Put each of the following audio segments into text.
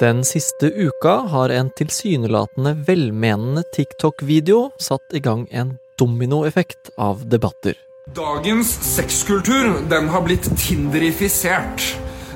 Den siste uka har en tilsynelatende velmenende TikTok-video satt i gang en dominoeffekt av debatter. Dagens sexkultur den har blitt tinderifisert.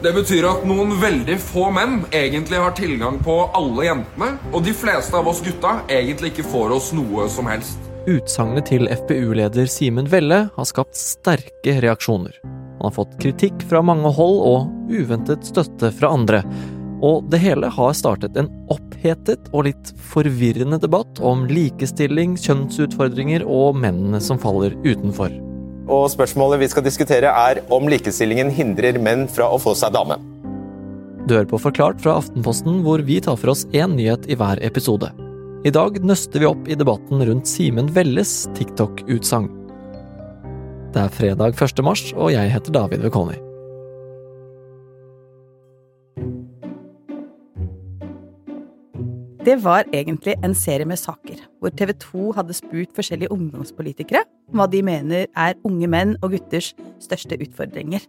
Det betyr at noen veldig få menn egentlig har tilgang på alle jentene, og de fleste av oss gutta egentlig ikke får oss noe som helst. Utsagnet til FpU-leder Simen Velle har skapt sterke reaksjoner. Han har fått kritikk fra mange hold og uventet støtte fra andre. Og det hele har startet en opphetet og litt forvirrende debatt om likestilling, kjønnsutfordringer og mennene som faller utenfor. Og spørsmålet vi skal diskutere er om likestillingen hindrer menn fra å få seg dame. Du hører på Forklart fra Aftenposten, hvor vi tar for oss én nyhet i hver episode. I dag nøster vi opp i debatten rundt Simen Velles TikTok-utsagn. Det er fredag 1. mars, og jeg heter David Vekoni. Det var egentlig en serie med saker, hvor TV 2 hadde spurt forskjellige ungdomspolitikere om hva de mener er unge menn og gutters største utfordringer.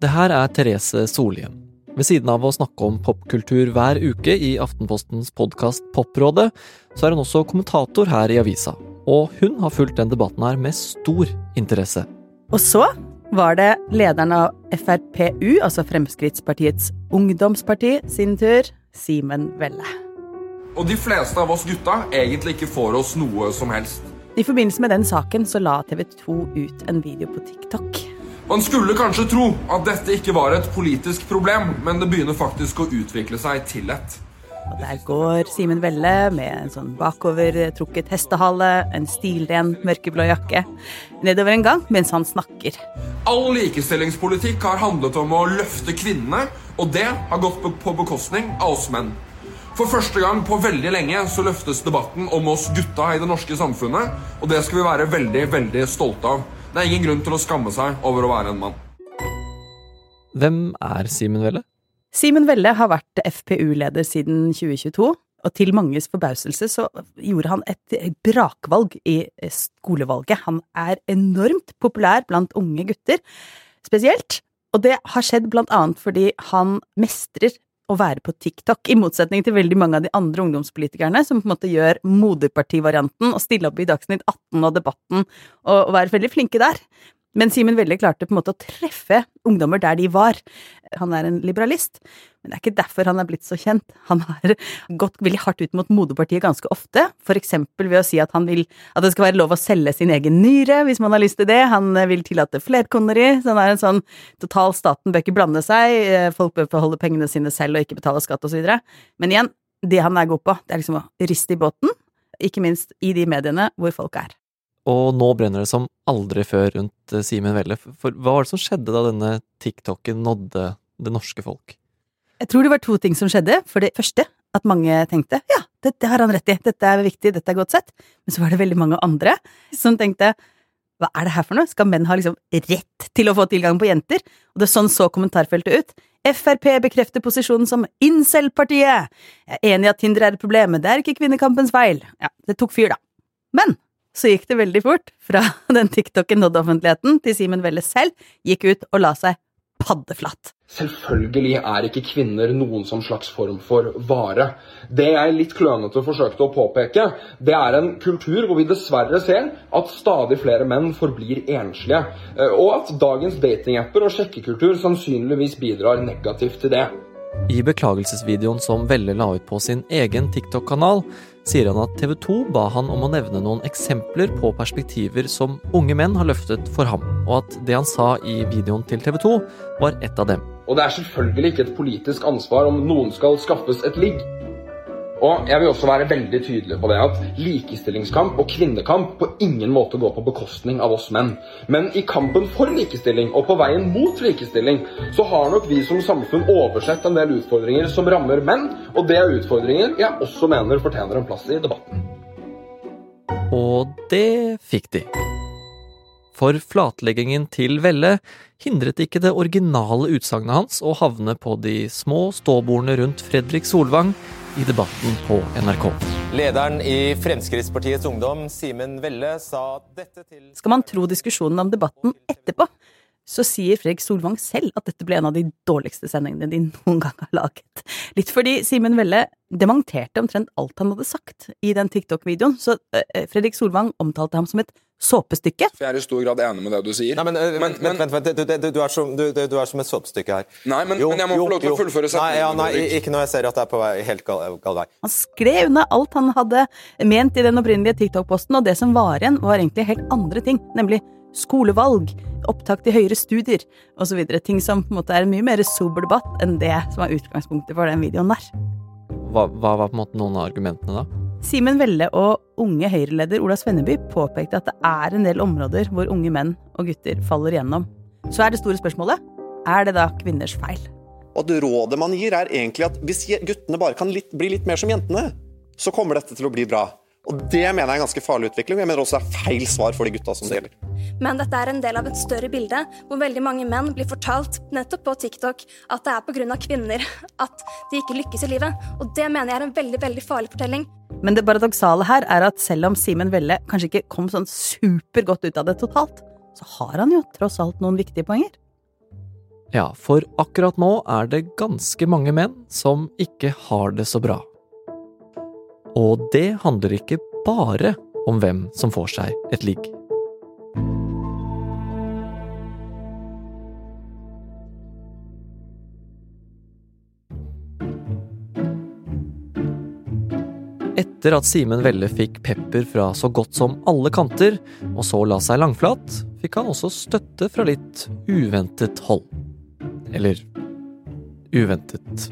Det her er Therese Solhjem. Ved siden av å snakke om popkultur hver uke i Aftenpostens podkast Poprådet, så er hun også kommentator her i avisa. Og hun har fulgt den debatten her med stor interesse. Og så var det lederen av FrPU, altså Fremskrittspartiets ungdomsparti, sin tur, Simen Velle. Og de fleste av oss gutta egentlig ikke får oss noe som helst. I forbindelse med den saken så la TV 2 ut en video på TikTok. Man skulle kanskje tro at dette ikke var et politisk problem, men det begynner faktisk å utvikle seg til et. Og der går Simen Velle med en sånn bakovertrukket hestehale, en stilren mørkeblå jakke, nedover en gang mens han snakker. All likestillingspolitikk har handlet om å løfte kvinnene, og det har gått på bekostning av oss menn. For første gang på veldig lenge så løftes debatten om oss gutta i det norske samfunnet, og det skal vi være veldig, veldig stolte av. Det er ingen grunn til å skamme seg over å være en mann. Hvem er Simen Velle? Simen Velle har vært FpU-leder siden 2022, og til manges forbauselse så gjorde han et brakvalg i skolevalget. Han er enormt populær blant unge gutter, spesielt, og det har skjedd blant annet fordi han mestrer å være på TikTok, i motsetning til veldig mange av de andre ungdomspolitikerne som på en måte gjør moderpartivarianten og stille opp i Dagsnytt 18 og Debatten og, og være veldig flinke der. Men Simen Velle klarte på en måte å treffe ungdommer der de var. Han er en liberalist, men det er ikke derfor han er blitt så kjent. Han har gått veldig hardt ut mot moderpartiet ganske ofte, for eksempel ved å si at han vil at det skal være lov å selge sin egen nyre hvis man har lyst til det. Han vil tillate flerkoneri, så han er en sånn total staten bør ikke blande seg, folk bør beholde pengene sine selv og ikke betale skatt videre. Men igjen, det han er god på, det er liksom å riste i båten, ikke minst i de mediene hvor folk er. Og nå brenner det som aldri før rundt Simen Velle. For hva var det som skjedde da denne TikToken nådde det norske folk? Jeg tror det var to ting som skjedde. For det første, at mange tenkte ja, dette har han rett i, dette er viktig, dette er godt sett. Men så var det veldig mange andre som tenkte hva er det her for noe? Skal menn ha liksom rett til å få tilgang på jenter? Og det er sånn så kommentarfeltet ut. Frp bekrefter posisjonen som incel-partiet. Jeg er enig i at Tinder er et problem, men det er ikke kvinnekampens feil. Ja, det tok fyr, da. Men så gikk det veldig fort fra den TikToken nådde offentligheten, til Simen Velle selv gikk ut og la seg paddeflatt. Selvfølgelig er ikke kvinner noen som slags form for vare. Det jeg litt klønete forsøkte å påpeke, det er en kultur hvor vi dessverre ser at stadig flere menn forblir enslige, og at dagens datingapper og sjekkekultur sannsynligvis bidrar negativt til det. I beklagelsesvideoen som Velle la ut på sin egen TikTok-kanal, sier han at TV 2 ba han om å nevne noen eksempler på perspektiver som unge menn har løftet for ham, og at det han sa i videoen til TV 2, var et av dem. Og det er selvfølgelig ikke et politisk ansvar om noen skal skaffes et ligg. Og jeg vil også være veldig tydelig på det at likestillingskamp og kvinnekamp på ingen måte går på bekostning av oss menn. Men i kampen for likestilling og på veien mot likestilling så har nok vi som samfunn oversett en del utfordringer som rammer menn, og det er utfordringer jeg også mener fortjener en plass i debatten. Og det fikk de. For flatleggingen til Velle hindret ikke det originale utsagnet hans å havne på de små ståbordene rundt Fredrik Solvang i debatten på NRK. Lederen i Fremskrittspartiets Ungdom, Simen Velle, sa dette til Skal man tro diskusjonen om debatten etterpå, så sier Fredrik Solvang selv at dette ble en av de dårligste sendingene de noen gang har laget. Litt fordi Simen Velle dementerte omtrent alt han hadde sagt i den TikTok-videoen, så uh, Fredrik Solvang omtalte ham som et såpestykke. Jeg er i stor grad enig med det du sier. Nei, men, men, men, vent, vent, vent, du, du, du, er som, du, er som, et såpestykke her. Nei, men, jo, men jeg må jo, få lov til å fullføre setningen. Nei, ja, nei, ikke når jeg ser at det er på vei, helt gal, gal vei. Han skrev unna alt han hadde ment i den opprinnelige TikTok-posten, og det som var igjen, var egentlig helt andre ting, nemlig skolevalg, opptak til høyere studier osv. Ting som på en måte er en mye mer sober debatt enn det som er utgangspunktet for den videoen der. Hva, hva var på en måte noen av argumentene da? Simen Velle og unge Høyre-leder Ola Svenneby påpekte at det er en del områder hvor unge menn og gutter faller igjennom. Så er det store spørsmålet er det da kvinners feil? Og det Rådet man gir, er egentlig at hvis guttene bare kan litt, bli litt mer som jentene, så kommer dette til å bli bra. Og Det mener jeg er en ganske farlig utvikling. Jeg mener også det er feil svar for de gutta som det gjelder. Men dette er en del av et større bilde, hvor veldig mange menn blir fortalt nettopp på TikTok at det er pga. kvinner at de ikke lykkes i livet. Og det mener jeg er en veldig veldig farlig fortelling. Men det paradoksale her er at selv om Simen Velle kanskje ikke kom sånn supergodt ut av det totalt, så har han jo tross alt noen viktige poenger. Ja, for akkurat nå er det ganske mange menn som ikke har det så bra. Og det handler ikke bare om hvem som får seg et ligg. Etter at Simen Velle fikk pepper fra så godt som alle kanter, og så la seg langflat, fikk han også støtte fra litt uventet hold. Eller uventet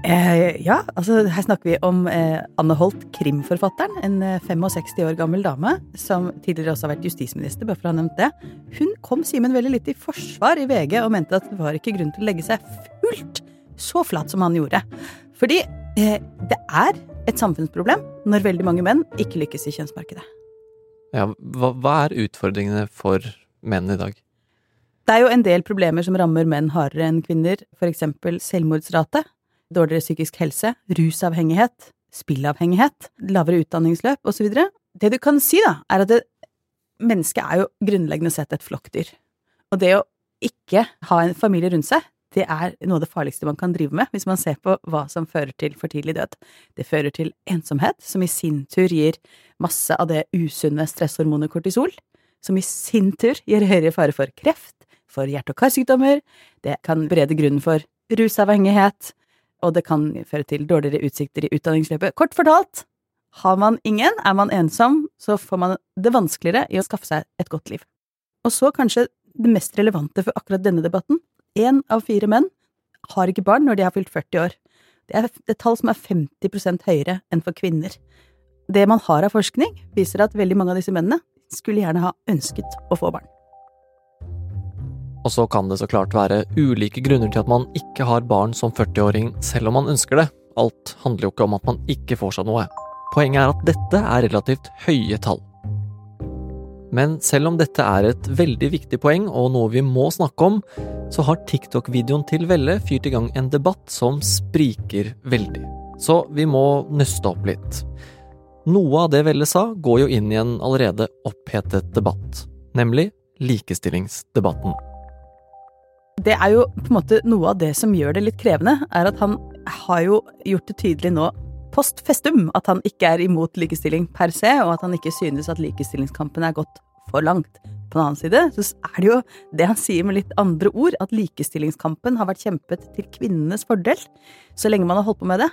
Eh, ja, altså her snakker vi om eh, Anne Holt, krimforfatteren. En eh, 65 år gammel dame som tidligere også har vært justisminister, bare for å ha nevnt det. Hun kom Simen veldig litt i forsvar i VG og mente at det var ikke grunn til å legge seg fullt så flat som han gjorde. Fordi eh, det er et samfunnsproblem når veldig mange menn ikke lykkes i kjønnsmarkedet. Ja, hva, hva er utfordringene for menn i dag? Det er jo en del problemer som rammer menn hardere enn kvinner, eksempel selvmordsrate dårligere psykisk helse, rusavhengighet, spillavhengighet, lavere utdanningsløp osv. Det du kan si, da, er at det, mennesket er jo grunnleggende sett et flokkdyr. Og det å ikke ha en familie rundt seg, det er noe av det farligste man kan drive med, hvis man ser på hva som fører til for tidlig død. Det fører til ensomhet, som i sin tur gir masse av det usunne stresshormonet kortisol, som i sin tur gir høyere fare for kreft, for hjerte- og karsykdommer, det kan berede grunnen for rusavhengighet, og det kan føre til dårligere utsikter i utdanningsløpet. Kort fortalt, har man ingen, er man ensom, så får man det vanskeligere i å skaffe seg et godt liv. Og så kanskje det mest relevante for akkurat denne debatten. Én av fire menn har ikke barn når de har fylt 40 år. Det er et tall som er 50% høyere enn for kvinner. Det man har av forskning, viser at veldig mange av disse mennene skulle gjerne ha ønsket å få barn. Og så kan det så klart være ulike grunner til at man ikke har barn som 40-åring selv om man ønsker det. Alt handler jo ikke om at man ikke får seg noe. Poenget er at dette er relativt høye tall. Men selv om dette er et veldig viktig poeng og noe vi må snakke om, så har TikTok-videoen til Velle fyrt i gang en debatt som spriker veldig. Så vi må nøste opp litt. Noe av det Velle sa, går jo inn i en allerede opphetet debatt, nemlig likestillingsdebatten det er jo på en måte noe av det som gjør det litt krevende, er at han har jo gjort det tydelig nå post festum at han ikke er imot likestilling per se, og at han ikke synes at likestillingskampen er gått for langt. På den annen side så er det jo det han sier med litt andre ord, at likestillingskampen har vært kjempet til kvinnenes fordel så lenge man har holdt på med det.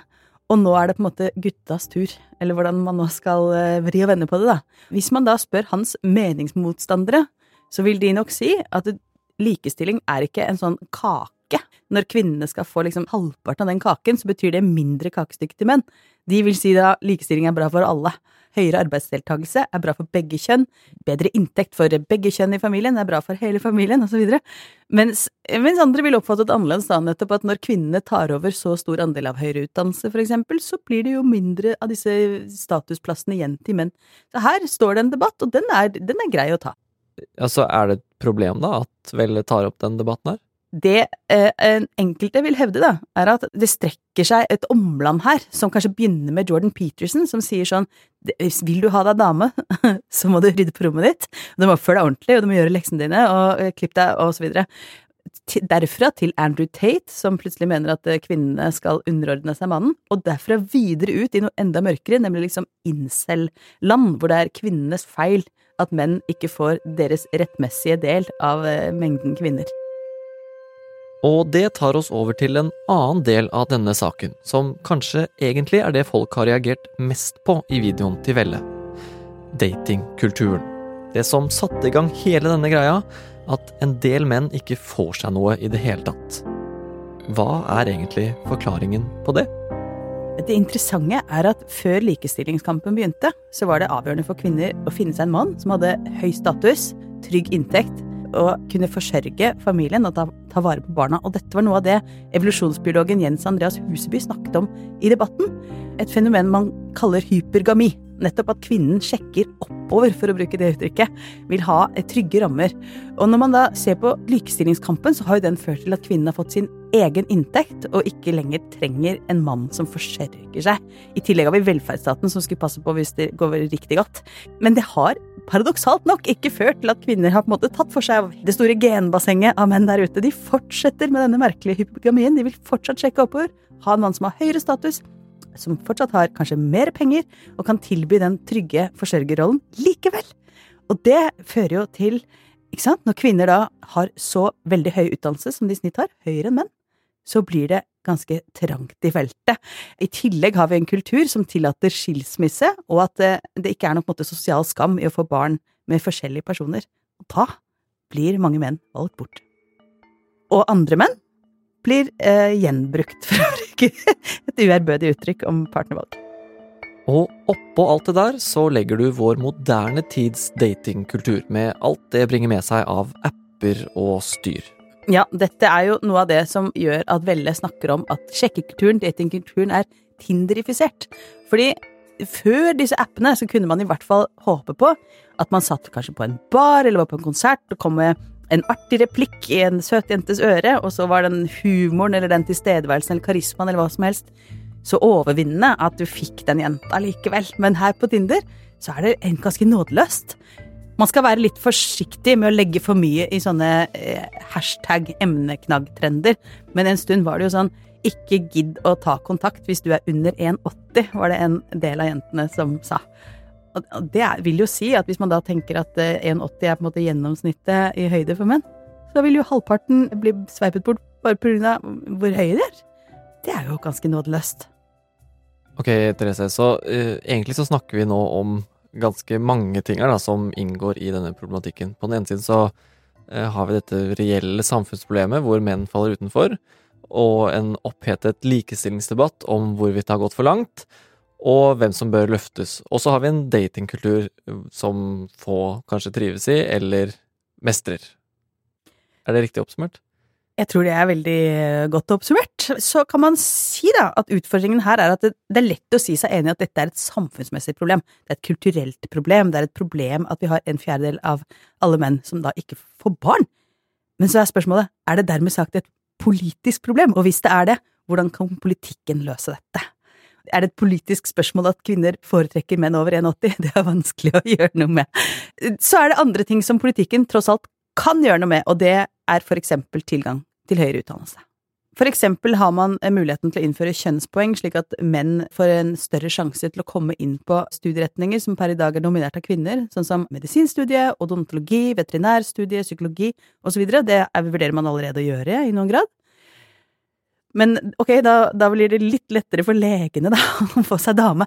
Og nå er det på en måte guttas tur, eller hvordan man nå skal eh, vri og vende på det, da. Hvis man da spør hans meningsmotstandere, så vil de nok si at likestilling er ikke en sånn kake. Når kvinnene skal få liksom halvparten av den kaken, så betyr det mindre kakestykke til menn. De vil si da likestilling er bra for alle. Høyere arbeidsdeltakelse er bra for begge kjønn. Bedre inntekt for begge kjønn i familien er bra for hele familien, osv. Mens, mens andre vil oppfatte det annerledes, da, nettopp at når kvinnene tar over så stor andel av høyere utdannelse, for eksempel, så blir det jo mindre av disse statusplassene igjen til menn. Så her står det en debatt, og den er, den er grei å ta. Altså, er det et problem, da, at Velle tar opp den debatten her? Det eh, enkelte vil hevde, da, er at det strekker seg et omland her, som kanskje begynner med Jordan Peterson, som sier sånn Vil du ha deg dame, så må du rydde på rommet ditt, du må oppføre deg ordentlig, og du må gjøre leksene dine, og eh, klipp deg, og så videre. Derfra til Andrew Tate, som plutselig mener at eh, kvinnene skal underordne seg mannen, og derfra videre ut i noe enda mørkere, nemlig liksom incel-land, hvor det er kvinnenes feil at menn ikke får deres rettmessige del av eh, mengden kvinner. Og det tar oss over til en annen del av denne saken, som kanskje egentlig er det folk har reagert mest på i videoen til Velle. Datingkulturen. Det som satte i gang hele denne greia, at en del menn ikke får seg noe i det hele tatt. Hva er egentlig forklaringen på det? Det interessante er at før likestillingskampen begynte, så var det avgjørende for kvinner å finne seg en mann som hadde høy status, trygg inntekt å kunne forsørge familien og ta, ta, vare på barna. Og dette var noe av det evolusjonsbiologen Jens Andreas Huseby snakket om i debatten. Et fenomen man kaller hypergami. Nettopp at kvinnen sjekker oppover, for å bruke det uttrykket, vil ha trygge rammer. Og når man da ser på likestillingskampen, så har jo den ført til at kvinnen har fått sin egen inntekt, og ikke lenger trenger en mann som forsørger seg. I tillegg har vi velferdsstaten som skulle passe på hvis det går riktig godt. Men det har paradoksalt nok ikke ført til at kvinner har på en måte tatt for seg av det store genbassenget av menn der ute. De fortsetter med denne merkelige hypogamien. De vil fortsatt sjekke oppover, ha en mann som har høyere status, som fortsatt har kanskje mer penger, og kan tilby den trygge forsørgerrollen likevel. Og det fører jo til, ikke sant, når kvinner da har så veldig høy utdannelse som de i snitt har, høyere enn menn, så blir det ganske trangt i feltet. I tillegg har vi en kultur som tillater skilsmisse, og at det, det ikke er noen måte sosial skam i å få barn med forskjellige personer. Og da blir mange menn valgt bort. Og andre menn blir eh, gjenbrukt, for å bruke et uærbødig uttrykk om partnervalg. Og oppå alt det der så legger du vår moderne tids datingkultur, med alt det bringer med seg av apper og styr. Ja, dette er jo noe av det som gjør at Velle snakker om at sjekkekulturen, datingkulturen, er tinderifisert. Fordi før disse appene så kunne man i hvert fall håpe på at man satt kanskje på en bar eller var på en konsert og kom med en artig replikk i en søt jentes øre, og så var den humoren eller den tilstedeværelsen eller karismaen eller hva som helst så overvinnende at du fikk den jenta likevel. Men her på Tinder så er det ganske nådeløst. Man skal være litt forsiktig med å legge for mye i sånne eh, hashtag emneknaggtrender, men en stund var det jo sånn ikke gidd å ta kontakt hvis du er under 1,80, var det en del av jentene som sa. Og det vil jo si at hvis man da tenker at 1,80 eh, er på en måte gjennomsnittet i høyde for menn, så vil jo halvparten bli sveipet bort bare pga. hvor høye de er. Det er jo ganske nådeløst. Ok, Therese, så uh, egentlig så snakker vi nå om ganske mange ting da, som inngår i denne problematikken. På den ene siden så eh, har vi dette reelle samfunnsproblemet hvor menn faller utenfor, og en opphetet likestillingsdebatt om hvorvidt det har gått for langt, og hvem som bør løftes. Og så har vi en datingkultur eh, som få kanskje trives i, eller mestrer. Er det riktig oppsummert? Jeg tror det er veldig eh, godt observert. Så kan man si da at utfordringen her er at det, det, er lett å si seg enig i at dette er et samfunnsmessig problem. Det er et kulturelt problem. Det er et problem at vi har en fjerdedel av alle menn som da ikke får barn. Men så er spørsmålet, er det dermed sagt et politisk problem? Og hvis det er det, hvordan kan politikken løse dette? Er det et politisk spørsmål at kvinner foretrekker menn over 1,80? Det er vanskelig å gjøre noe med. Så er det andre ting som politikken tross alt kan gjøre noe med, og det er for eksempel tilgang til høyere utdannelse. For eksempel har man muligheten til å innføre kjønnspoeng, slik at menn får en større sjanse til å komme inn på studieretninger som per i dag er dominert av kvinner, sånn som medisinstudiet, odontologi, veterinærstudiet, psykologi osv. Det vurderer man allerede å gjøre i noen grad. Men ok, da, da, blir det litt lettere for legene da, å få seg dame.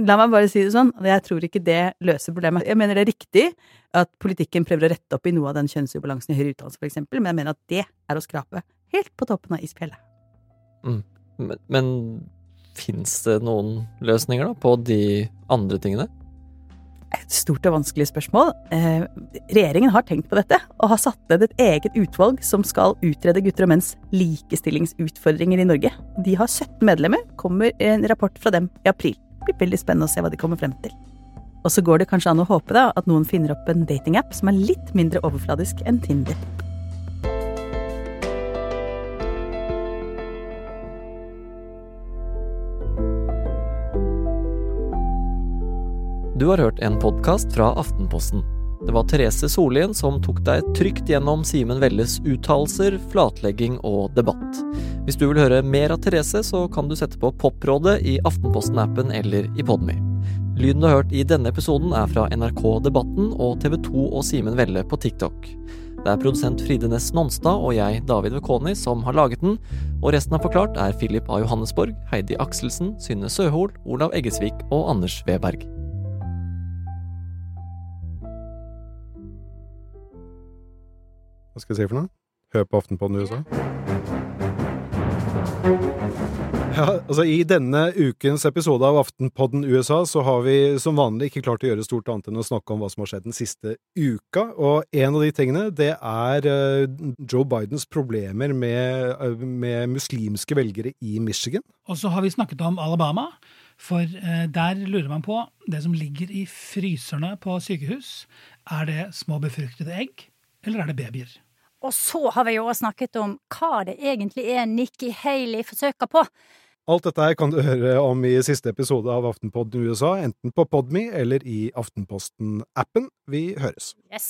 La meg bare si det sånn, jeg tror ikke det løser problemet. Jeg mener det er riktig at politikken prøver å rette opp i noe av den kjønnsubalansen i høyere utdannelse, eksempel, men jeg mener at det er å skrape helt på toppen av isfjellet. Mm. Men, men fins det noen løsninger da, på de andre tingene? Et stort og vanskelig spørsmål. Eh, regjeringen har tenkt på dette, og har satt ned et eget utvalg som skal utrede gutter og menns likestillingsutfordringer i Norge. De har 17 medlemmer, kommer en rapport fra dem i april. Det blir veldig spennende å se hva de kommer frem til. Og så går det kanskje an å håpe da at noen finner opp en datingapp som er litt mindre overfladisk enn Tinder. Du har hørt en podkast fra Aftenposten. Det var Therese Sollien som tok deg trygt gjennom Simen Velles uttalelser, flatlegging og debatt. Hvis du vil høre mer av Therese, så kan du sette på Poprådet i Aftenposten-appen eller i Podmy. Lyden du har hørt i denne episoden er fra NRK Debatten og TV 2 og Simen Velle på TikTok. Det er produsent Fride Næss Nonstad og jeg, David Vekoni, som har laget den, og resten av Forklart er Philip A. Johannesborg, Heidi Akselsen, Synne Søhol, Olav Eggesvik og Anders Weberg. Hva skal jeg si for noe? Hør på Aftenpåden USA. Ja, altså I denne ukens episode av Aftenpodden USA så har vi som vanlig ikke klart å gjøre stort annet enn å snakke om hva som har skjedd den siste uka. Og en av de tingene, det er uh, Joe Bidens problemer med, uh, med, muslimske velgere i Michigan. Og så har vi snakket om Alabama, for uh, der lurer man på det som ligger i fryserne på sykehus. Er det små befruktede egg, eller er det babyer? Og så har vi jo også snakket om hva det egentlig er Nikki Haley forsøker på. Alt dette her kan du høre om i siste episode av Aftenpodden USA, enten på Podme eller i Aftenposten-appen. Vi høres. Yes.